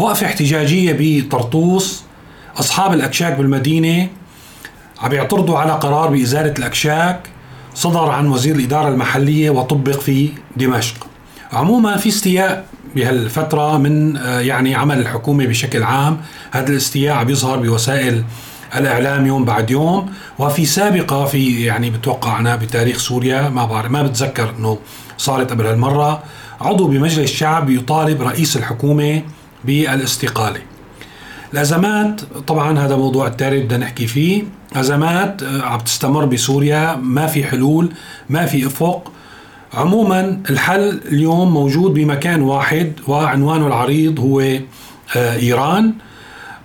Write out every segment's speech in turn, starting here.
وقفة احتجاجية بطرطوس. أصحاب الأكشاك بالمدينة عم يعترضوا على قرار بإزالة الأكشاك. صدر عن وزير الإدارة المحلية وطبق في دمشق. عموما في استياء بهالفترة من آه، يعني عمل الحكومة بشكل عام. هذا الاستياء عم يظهر بوسائل الإعلام يوم بعد يوم. وفي سابقة في يعني بتوقع أنا بتاريخ سوريا ما بعرف ما بتذكر أنه صارت قبل هالمرة. عضو بمجلس الشعب يطالب رئيس الحكومة بالاستقالة. الأزمات طبعا هذا موضوع التالي بدنا نحكي فيه. أزمات آه، عم تستمر بسوريا ما في حلول ما في أفق. عموما الحل اليوم موجود بمكان واحد وعنوانه العريض هو آه، إيران.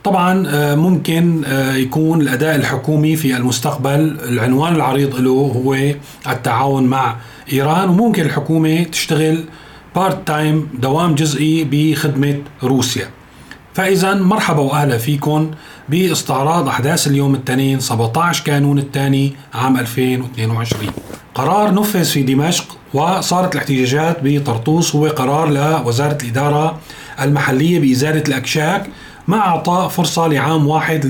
طبعا آه، ممكن يكون الأداء الحكومي في المستقبل العنوان العريض له هو التعاون مع إيران وممكن الحكومة تشتغل part time دوام جزئي بخدمة روسيا. فإذا مرحبا وأهلا فيكم باستعراض أحداث اليوم التنين 17 كانون الثاني عام 2022 قرار نفذ في دمشق وصارت الاحتجاجات بطرطوس هو قرار لوزارة الإدارة المحلية بإزالة الأكشاك مع إعطاء فرصة لعام واحد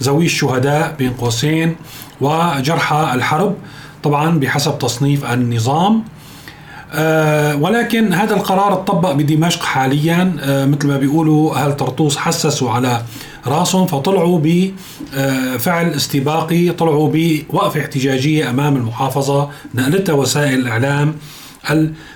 لذوي الشهداء بين قوسين وجرحى الحرب طبعا بحسب تصنيف النظام. ولكن هذا القرار اتطبق بدمشق حاليا. آه، مثل ما بيقولوا أهل طرطوس حسسوا على رأسهم؟ فطلعوا بفعل استباقي طلعوا بوقفه احتجاجية أمام المحافظة نقلتها وسائل الإعلام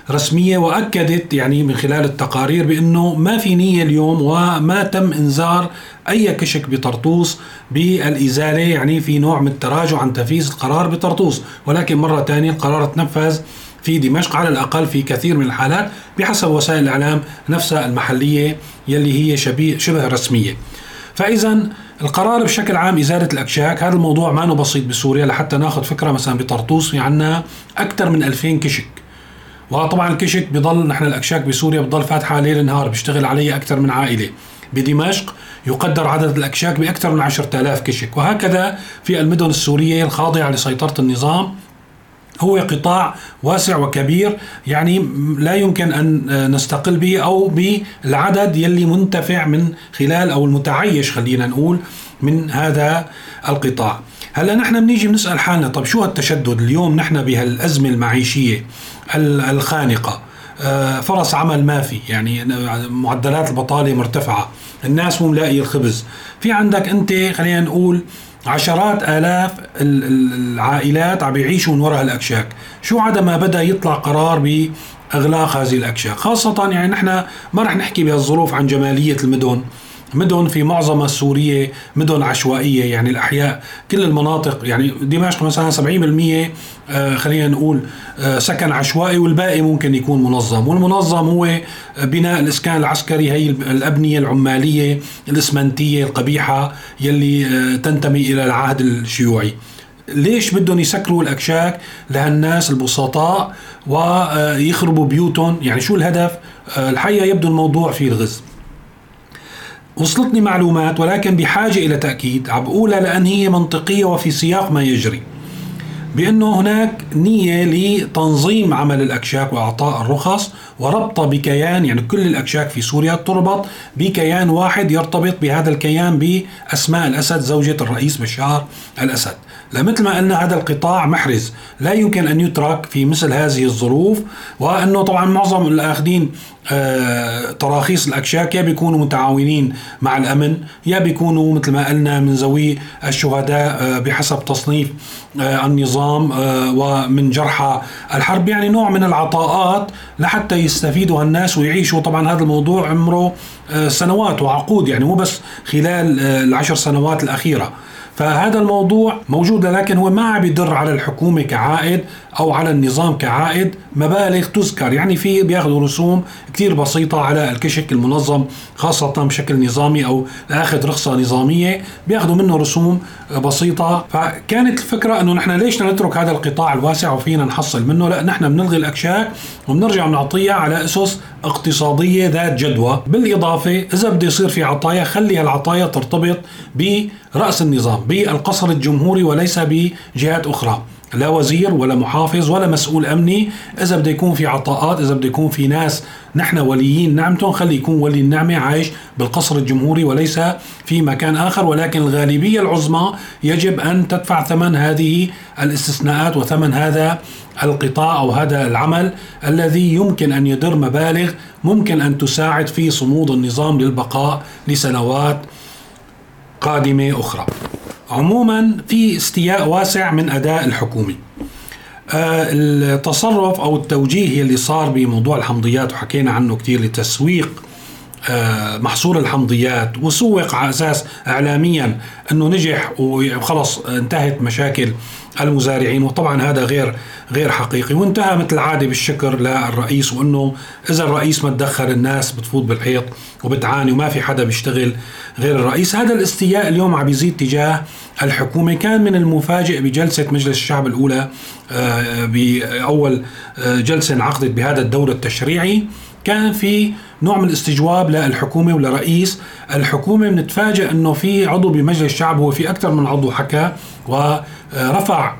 الرسمية وأكدت يعني من خلال التقارير بأنه ما في نية اليوم وما تم إنذار أي كشك بطرطوس بالإزالة يعني في نوع من التراجع عن تنفيذ القرار بطرطوس. ولكن مرة ثانية القرار تنفذ في دمشق على الأقل في كثير من الحالات بحسب وسائل الإعلام نفسها المحلية يلي هي شبيه شبه رسمية. فإذا القرار بشكل عام إزالة الأكشاك هذا الموضوع ما بسيط بسوريا لحتى ناخذ فكرة مثلا بطرطوس في عنا أكثر من 2000 كشك. وطبعا الكشك بضل نحن الأكشاك بسوريا بضل فاتحة ليل نهار بيشتغل عليه أكثر من عائلة. بدمشق يقدر عدد الأكشاك بأكثر من 10000 كشك. وهكذا في المدن السورية الخاضعة لسيطرة النظام هو قطاع واسع وكبير يعني لا يمكن أن نستقل به أو بالعدد يلي منتفع من خلال أو المتعيش خلينا نقول من هذا القطاع. هلا نحن بنيجي بنسأل حالنا طب شو هالتشدد اليوم نحن بهالأزمة المعيشية الخانقة آه، فرص عمل ما في يعني معدلات البطالة مرتفعة الناس مو ملاقي الخبز في عندك أنت خلينا نقول عشرات آلاف العائلات عم يعيشوا من وراء الأكشاك. شو عدا ما بدأ يطلع قرار بإغلاق هذه الأكشاك؟ خاصة يعني نحن ما رح نحكي بهالظروف عن جمالية المدن. مدن في معظمها السورية مدن عشوائية يعني الأحياء كل المناطق يعني دمشق مثلا 70% آه، خلينا نقول آه، سكن عشوائي والباقي ممكن يكون منظم. والمنظم هو بناء الإسكان العسكري هي الأبنية العمالية الإسمنتية القبيحة يلي آه، تنتمي إلى العهد الشيوعي. ليش بدهم يسكروا الأكشاك؟ لهالناس البسطاء ويخربوا بيوتهم. يعني شو الهدف؟ الحقيقة يبدو الموضوع فيه الغز. وصلتني معلومات ولكن بحاجة إلى تأكيد. عم بقولها لأن هي منطقية وفي سياق ما يجري. بأنه هناك نية لتنظيم عمل الأكشاك وإعطاء الرخص وربطها بكيان يعني كل الأكشاك في سوريا تربط بكيان واحد يرتبط بهذا الكيان بأسماء الأسد زوجة الرئيس بشار الأسد. لمثل ما قلنا هذا القطاع محرز. لا يمكن أن يترك في مثل هذه الظروف وأنه طبعا معظم الآخذين تراخيص الأكشاك يا بيكونوا متعاونين مع الأمن يا بيكونوا مثل ما قلنا من ذوي الشهداء آه، بحسب تصنيف آه، النظام ومن جرحى الحرب. يعني نوع من العطاءات لحتى يستفيدوا الناس ويعيشوا. طبعا هذا الموضوع عمره سنوات وعقود يعني مو بس خلال العشر سنوات الأخيرة. فهذا الموضوع موجود لكن هو ما عم يدر على الحكومة كعائد أو على النظام كعائد. مبالغ تذكر يعني في بياخذوا رسوم كثير بسيطة على الكشك المنظم خاصة بشكل نظامي أو لاخذ رخصة نظامية. بياخذوا منه رسوم بسيطة. فكانت الفكرة إنه نحن ليش نترك هذا القطاع الواسع وفينا نحصل منه؟ لا نحن بنلغي الأكشاك وبنرجع بنعطيها على أسس اقتصادية ذات جدوى. بالإضافة إذا بده يصير في عطايا خلي هالعطايا ترتبط برأس النظام. بالقصر الجمهوري وليس بجهات أخرى. لا وزير ولا محافظ ولا مسؤول أمني. إذا بده يكون في عطاءات إذا بده يكون في ناس نحن وليين نعمتهم خلي يكون ولي النعمة عايش بالقصر الجمهوري وليس في مكان آخر. ولكن الغالبية العظمى يجب أن تدفع ثمن هذه الاستثناءات وثمن هذا القطاع أو هذا العمل الذي يمكن أن يدر مبالغ ممكن أن تساعد في صمود النظام للبقاء لسنوات قادمة أخرى. عموما في استياء واسع من أداء الحكومي. آه التصرف أو التوجيه اللي صار بموضوع الحمضيات وحكينا عنه كثير لتسويق آه محصول الحمضيات وسوق على أساس اعلاميا إنه نجح وخلص انتهت مشاكل المزارعين. وطبعا هذا غير غير حقيقي. وانتهى مثل العاده بالشكر للرئيس وإنه إذا الرئيس ما تدخل الناس بتفوت بالحيط وبتعاني وما في حدا بيشتغل غير الرئيس. هذا الاستياء اليوم عم بيزيد تجاه الحكومة كان من المفاجئ بجلسة مجلس الشعب الأولى آه، بأول آه، جلسة انعقدت بهذا الدور التشريعي. كان في نوع من الاستجواب للحكومة ولرئيس. الحكومة بنتفاجئ إنه في عضو بمجلس الشعب هو في أكثر من عضو حكى ورفع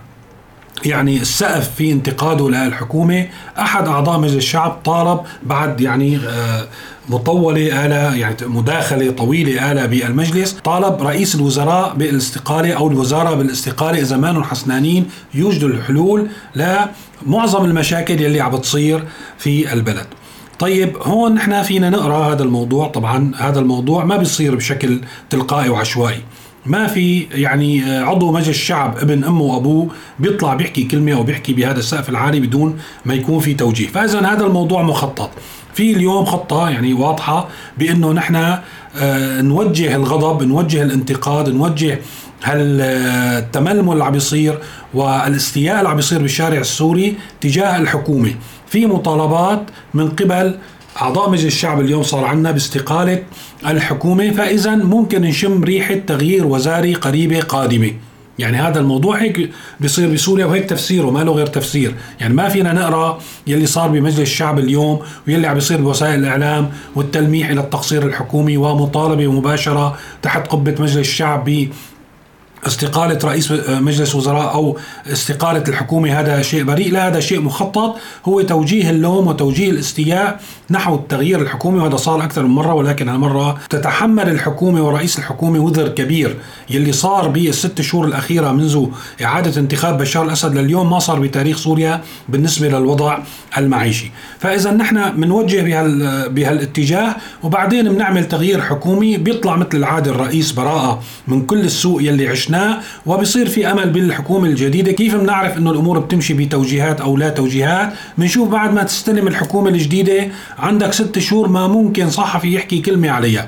يعني السقف في انتقاده للحكومة. أحد أعضاء مجلس الشعب طالب بعد يعني آه، مطولة آلة يعني مداخلة طويلة آلة بالمجلس. طالب رئيس الوزراء بالاستقالة أو الوزارة بالاستقالة إذا ما حسنانين يوجدوا الحلول لمعظم المشاكل يلي عم بتصير في البلد. طيب هون نحن فينا نقرأ هذا الموضوع. طبعا هذا الموضوع ما بيصير بشكل تلقائي وعشوائي. ما في يعني آه، عضو مجلس الشعب ابن أمه وأبوه بيطلع بيحكي كلمة أو بيحكي بهذا السقف العالي بدون ما يكون في توجيه. فاذا هذا الموضوع مخطط. في اليوم خطة يعني واضحة بأنه نحن آه، نوجه الغضب نوجه الانتقاد نوجه هالتململ اللي عم بيصير والاستياء اللي عم بيصير بالشارع السوري تجاه الحكومة. في مطالبات من قبل أعضاء مجلس الشعب اليوم صار عندنا باستقالة الحكومة فإذا ممكن نشم ريحة تغيير وزاري قريبة قادمة. يعني هذا الموضوع هيك بيصير بسوريا وهيك تفسيره ما له غير تفسير. يعني ما فينا نقرأ يلي صار بمجلس الشعب اليوم ويلي عم بيصير بوسائل الإعلام والتلميح إلى التقصير الحكومي ومطالبة مباشرة تحت قبة مجلس الشعب استقالة رئيس مجلس وزراء أو استقالة الحكومة هذا شيء بريء لا هذا شيء مخطط. هو توجيه اللوم وتوجيه الاستياء نحو التغيير الحكومي وهذا صار أكثر من مرة ولكن هالمرة تتحمل الحكومة ورئيس الحكومة وزر كبير يلي صار بالست شهور الأخيرة منذ إعادة انتخاب بشار الأسد لليوم ما صار بتاريخ سوريا بالنسبة للوضع المعيشي. فإذا نحن بنوجه بهال بهالاتجاه وبعدين بنعمل تغيير حكومي بيطلع مثل العادة الرئيس براءة من كل السوء يلي عشناه وبصير في أمل بالحكومة الجديدة. كيف بنعرف أنه الأمور بتمشي بتوجيهات أو لا توجيهات؟ بنشوف بعد ما تستلم الحكومة الجديدة عندك ست شهور ما ممكن صحفي يحكي كلمة عليها.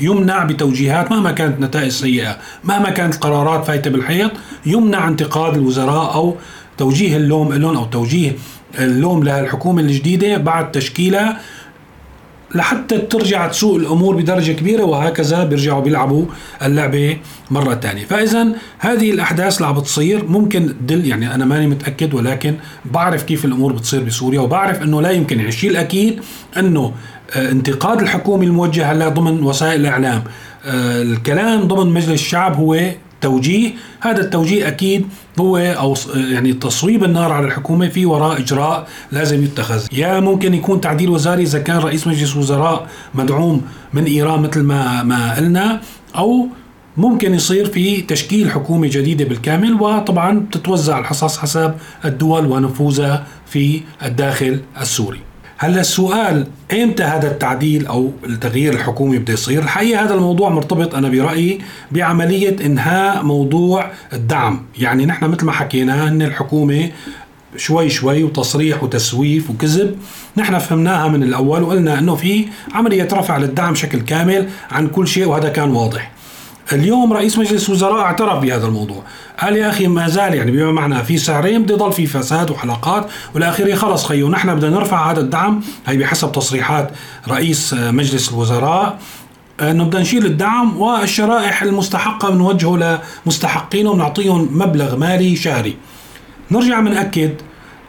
يمنع بتوجيهات مهما كانت نتائج سيئة مهما كانت القرارات فايتة بالحيط يمنع انتقاد الوزراء أو توجيه اللوم لهم أو توجيه اللوم للحكومة الجديدة. بعد تشكيلها لحتى ترجع تسوق الأمور بدرجة كبيرة وهكذا بيرجعوا بيلعبوا اللعبة مرة ثانية، فإذا هذه الأحداث اللي عم بتصير ممكن تدل يعني أنا ماني متأكد ولكن بعرف كيف الأمور بتصير بسوريا وبعرف إنه لا يمكن يعني الشيء الأكيد إنه آه، انتقاد الحكومة الموجه هلا ضمن وسائل الإعلام. آه، الكلام ضمن مجلس الشعب هو توجيه هذا التوجيه أكيد هو أو يعني تصويب النار على الحكومة في وراء إجراء لازم يتخذ. يا ممكن يكون تعديل وزاري إذا كان رئيس مجلس وزراء مدعوم من إيران مثل ما ما قلنا أو ممكن يصير في تشكيل حكومة جديدة بالكامل وطبعا تتوزع الحصص حسب الدول ونفوذها في الداخل السوري. هلا السؤال ايمتى هذا التعديل أو التغيير الحكومي بده يصير؟ الحقيقة هذا الموضوع مرتبط أنا برأيي بعملية إنهاء موضوع الدعم، يعني نحن مثل ما حكينا إن الحكومة شوي شوي وتصريح وتسويف وكذب نحن فهمناها من الأول وقلنا إنه في عملية رفع للدعم بشكل كامل عن كل شيء وهذا كان واضح. اليوم رئيس مجلس الوزراء اعترف بهذا الموضوع. قال يا أخي ما زال يعني بما معنى في سعرين بده يضل في فساد وحلقات والاخير خلص خيو. نحن بدنا نرفع هذا الدعم. هي بحسب تصريحات رئيس مجلس الوزراء. إنه بدنا نشيل الدعم والشرائح المستحقة بنوجهه لمستحقينه بنعطيهم مبلغ مالي شهري. نرجع بنأكد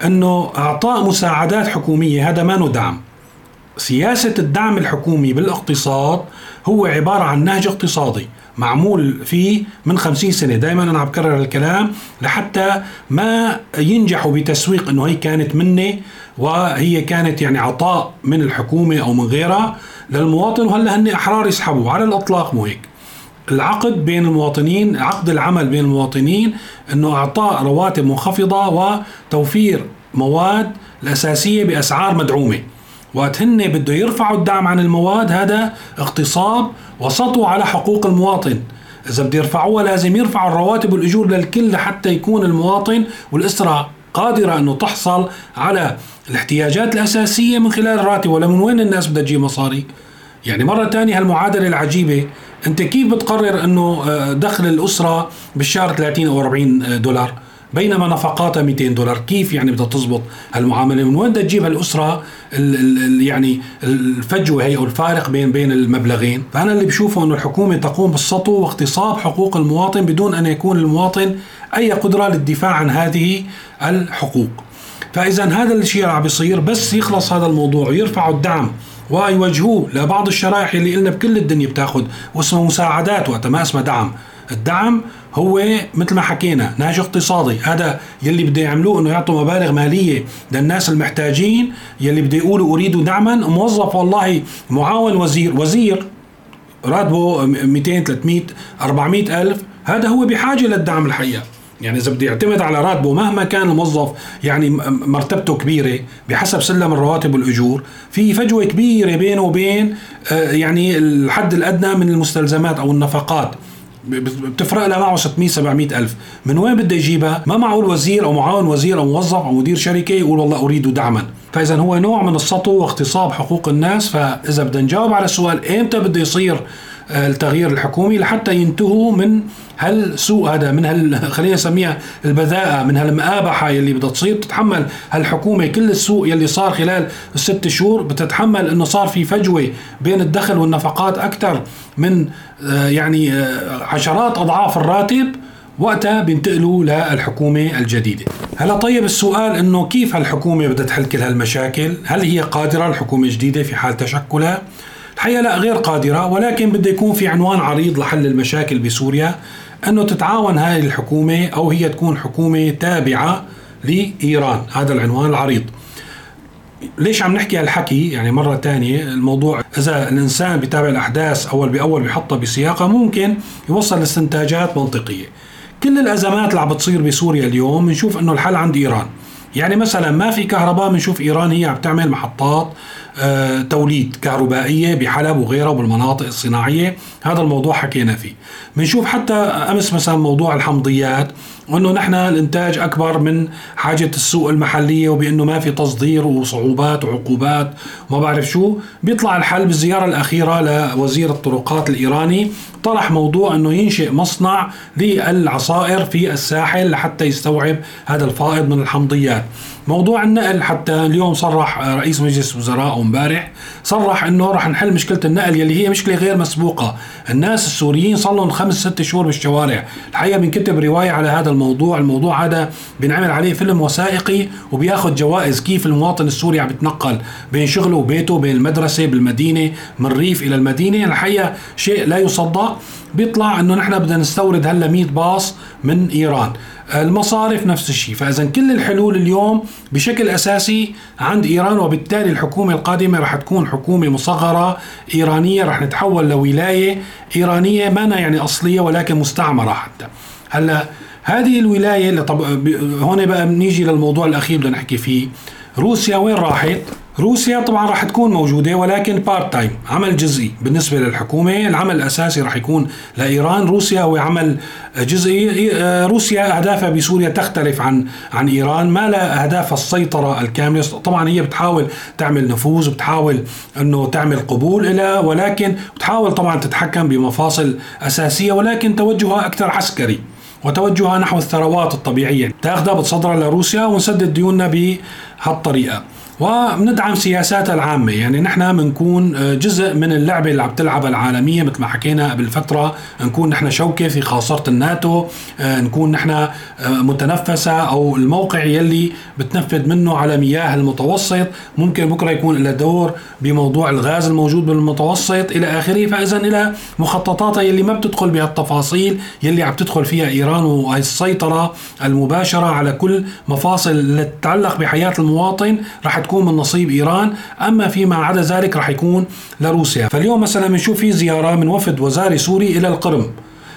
إنه أعطاء مساعدات حكومية هذا ما دعم. سياسة الدعم الحكومي بالاقتصاد هو عبارة عن نهج اقتصادي. معمول فيه من خمسين سنة. دائما أنا عم بكرر الكلام لحتى ما ينجحوا بتسويق أنه هي كانت مني وهي كانت يعني عطاء من الحكومة أو من غيرها. للمواطن وهلأ هن أحرار يسحبوا على الإطلاق مو هيك. العقد بين المواطنين عقد العمل بين المواطنين أنه إعطاء رواتب منخفضة وتوفير مواد الأساسية بأسعار مدعومة. وقت هن بده يرفعوا الدعم عن المواد هذا اغتصاب وسطوا على حقوق المواطن. إذا بده يرفعوها لازم يرفعوا الرواتب والأجور للكل لحتى يكون المواطن والأسرة قادرة أنه تحصل على الاحتياجات الأساسية من خلال الراتب ولا من وين الناس بدها تجيب مصاري؟ يعني مرة ثانية هالمعادلة العجيبة أنت كيف بتقرر أنه آه، دخل الأسرة بالشهر 30 أو 40 دولار؟ بينما نفقاتها 200 دولار. كيف يعني بدها تزبط هالمعامله من وين بدها تجيب هالأسرة ال ال يعني الفجوة هي أو الفارق بين بين المبلغين؟ فأنا اللي بشوفه إنه الحكومة تقوم بالسطو واغتصاب حقوق المواطن بدون أن يكون المواطن أي قدرة للدفاع عن هذه الحقوق. فاذا هذا الشيء عم بيصير بس يخلص هذا الموضوع ويرفعوا الدعم ويوجهوه لبعض الشرائح اللي قلنا بكل الدنيا بتاخذ واسمها مساعدات وقتها ما اسمها دعم. الدعم هو مثل ما حكينا ناجح اقتصادي. هذا يلي بده يعملوه إنه يعطوا مبالغ مالية للناس المحتاجين يلي بده يقولوا اريد دعما. موظف والله معاون وزير وزير راتبه 200 300 400 ألف. هذا هو بحاجة للدعم الحقيقة. يعني إذا بده يعتمد على راتبه مهما كان الموظف يعني مرتبته كبيرة بحسب سلم الرواتب والأجور في فجوة كبيرة بينه وبين آه، يعني الحد الأدنى من المستلزمات أو النفقات. بتفرق لها معه 600 700 ألف. من وين بده يجيبها؟ ما معه الوزير أو معاون وزير أو موظف أو مدير شركة يقول والله أريد دعما. فاذا هو نوع من السطو واغتصاب حقوق الناس فإذا بدنا نجاوب على السؤال إمتى بده يصير التغيير الحكومي لحتى ينتهوا من هالسوء هذا من هال خلينا نسميها البذاءة من هالمآبحة يلي بدها تصير. تتحمل هالحكومة كل السوء يلي صار خلال الست شهور. بتتحمل إنه صار في فجوة بين الدخل والنفقات أكثر من آه، يعني آه، عشرات أضعاف الراتب وقتها بينتقلوا للحكومة الجديدة. هلا طيب السؤال إنه كيف هالحكومة بدها تحل كل هالمشاكل؟ هل هي قادرة؟ الحكومة الجديدة في حال تشكلها؟ الحقيقة لا غير قادرة ولكن بده يكون في عنوان عريض لحل المشاكل بسوريا أنه تتعاون هذه الحكومة أو هي تكون حكومة تابعة لإيران. هذا العنوان العريض. ليش عم نحكي هالحكي؟ يعني مرة تانية الموضوع إذا الإنسان بيتابع الأحداث أول بأول بيحطها بسياقها ممكن يوصل لاستنتاجات منطقية. كل الأزمات اللي عم بتصير بسوريا اليوم بنشوف أنه الحل عند إيران. يعني مثلا ما في كهرباء بنشوف إيران هي عم تعمل محطات آه، توليد كهربائية بحلب وغيرها وبالمناطق الصناعية. هذا الموضوع حكينا فيه. بنشوف حتى أمس مثلا موضوع الحمضيات. وأنه نحن الإنتاج أكبر من حاجة السوق المحلية وبأنه ما في تصدير وصعوبات وعقوبات وما بعرف شو. بيطلع الحل بالزيارة الأخيرة لوزير الطرقات الإيراني. طرح موضوع أنه ينشئ مصنع للعصائر في الساحل لحتى يستوعب هذا الفائض من الحمضيات. موضوع النقل حتى اليوم صرح رئيس مجلس وزراء امبارح صرح انه رح نحل مشكلة النقل يلي هي مشكلة غير مسبوقة، الناس السوريين صار لهم خمس ست شهور بالشوارع، الحقيقة بنكتب رواية على هذا الموضوع، الموضوع هذا بنعمل عليه فيلم وثائقي وبياخذ جوائز كيف المواطن السوري عم يتنقل بين شغله وبيته بين المدرسة بالمدينة من الريف إلى المدينة، الحقيقة شيء لا يصدق، بيطلع إنه نحن بدنا نستورد هلا 100 باص من إيران، المصارف نفس الشيء. فإذا كل الحلول اليوم بشكل أساسي عند إيران وبالتالي الحكومة القادمة رح تكون حكومة مصغرة إيرانية رح نتحول لولاية إيرانية ما يعني أصلية ولكن مستعمرة حتى. هلأ هذه الولاية اللي طب هون بقى بنيجي للموضوع الأخير بدنا نحكي فيه. روسيا وين راحت؟ روسيا طبعا راح تكون موجودة ولكن part time عمل جزئي. بالنسبة للحكومة العمل الأساسي راح يكون لإيران. روسيا هو عمل جزئي. روسيا أهدافها بسوريا تختلف عن عن إيران. ما لها أهداف السيطرة الكاملة. طبعا هي بتحاول تعمل نفوذ وبتحاول إنه تعمل قبول لها ولكن بتحاول طبعا تتحكم بمفاصل أساسية ولكن توجهها أكثر عسكري وتوجهها نحو الثروات الطبيعية. تاخذها بتصدرها لروسيا ونسدد ديوننا بهالطريقة. وبندعم سياساتها العامة. يعني نحن بنكون آه، جزء من اللعبة اللي عم تلعبها العالمية مثل ما حكينا قبل فترة. نكون نحن شوكة في خاصرة الناتو. آه، نكون نحن آه، متنفسة أو الموقع يلي بتنفذ منه على مياه المتوسط. ممكن بكرة يكون له دور بموضوع الغاز الموجود بالمتوسط إلى آخره. فإذا إلى مخططاتها يلي ما بتدخل بهالتفاصيل يلي عم تدخل فيها إيران والسيطرة المباشرة على كل مفاصل اللي تتعلق بحياة المواطن. رح تكون من نصيب إيران أما فيما عدا ذلك رح يكون لروسيا. فاليوم مثلا بنشوف في زيارة من وفد وزاري سوري إلى القرم.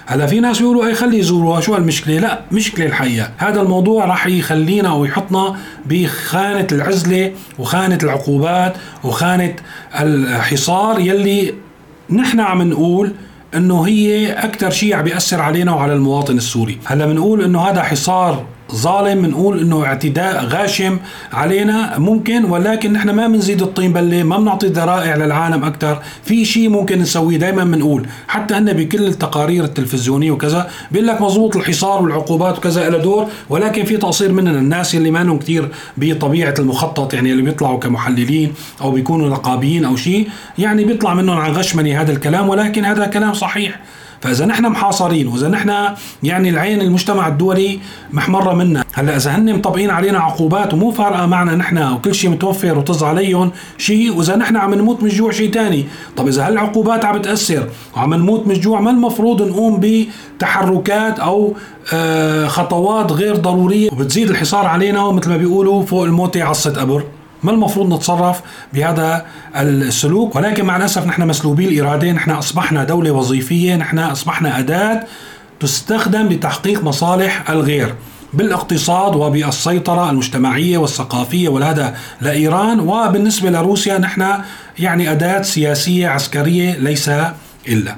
هلا في ناس بيقولوا اي خلي يزوروها شو المشكلة لا مشكلة الحقيقة. هذا الموضوع راح يخلينا أو يحطنا بخانة العزلة وخانة العقوبات وخانة الحصار يلي نحن عم نقول إنه هي أكثر شيء عم بيأثر علينا وعلى المواطن السوري. هلا بنقول إنه هذا حصار ظالم بنقول إنه اعتداء غاشم علينا ممكن ولكن نحن ما بنزيد الطين بلة ما بنعطي ذرائع للعالم أكثر في شيء ممكن نسويه دائما بنقول حتى هن بكل التقارير التلفزيونية وكذا بيقول لك مضبوط الحصار والعقوبات وكذا له دور ولكن في تقصير مننا الناس اللي ما كثير بطبيعة المخطط يعني اللي بيطلعوا كمحللين أو بيكونوا نقابيين أو شيء يعني بيطلع منهم عن غشمني هذا الكلام ولكن هذا كلام صحيح. فإذا نحن محاصرين وإذا نحن يعني العين المجتمع الدولي محمرة منا. هلأ إذا هن مطبقين علينا عقوبات ومو فارقة معنا نحن وكل شيء متوفر وطز عليهم شيء وإذا نحن عم نموت من الجوع شيء ثاني طب إذا هالعقوبات عم بتاثر وعم نموت من الجوع ما المفروض نقوم بتحركات أو آه، خطوات غير ضرورية؟ وبتزيد الحصار علينا ومثل ما بيقولوا فوق الموتة عصة قبر ما المفروض نتصرف بهذا السلوك؟ ولكن مع الأسف نحن مسلوبي الإرادة نحن أصبحنا دولة وظيفية نحن أصبحنا أداة تستخدم لتحقيق مصالح الغير بالاقتصاد وبالسيطرة المجتمعية والثقافية والهذا لإيران. وبالنسبة لروسيا نحن يعني أداة سياسية عسكرية ليس إلا.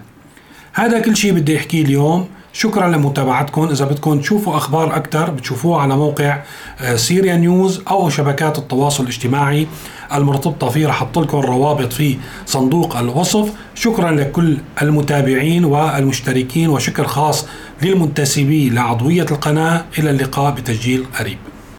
هذا كل شيء بدي أحكيه اليوم. شكرا لمتابعتكم. إذا بدكم تشوفوا أخبار أكثر بتشوفوها على موقع آه، سيريا نيوز أو شبكات التواصل الاجتماعي المرتبطة فيه. رح أحط لكم الروابط في صندوق الوصف. شكرا لكل المتابعين والمشتركين وشكر خاص للمنتسبين لعضوية القناة. إلى اللقاء بتسجيل قريب.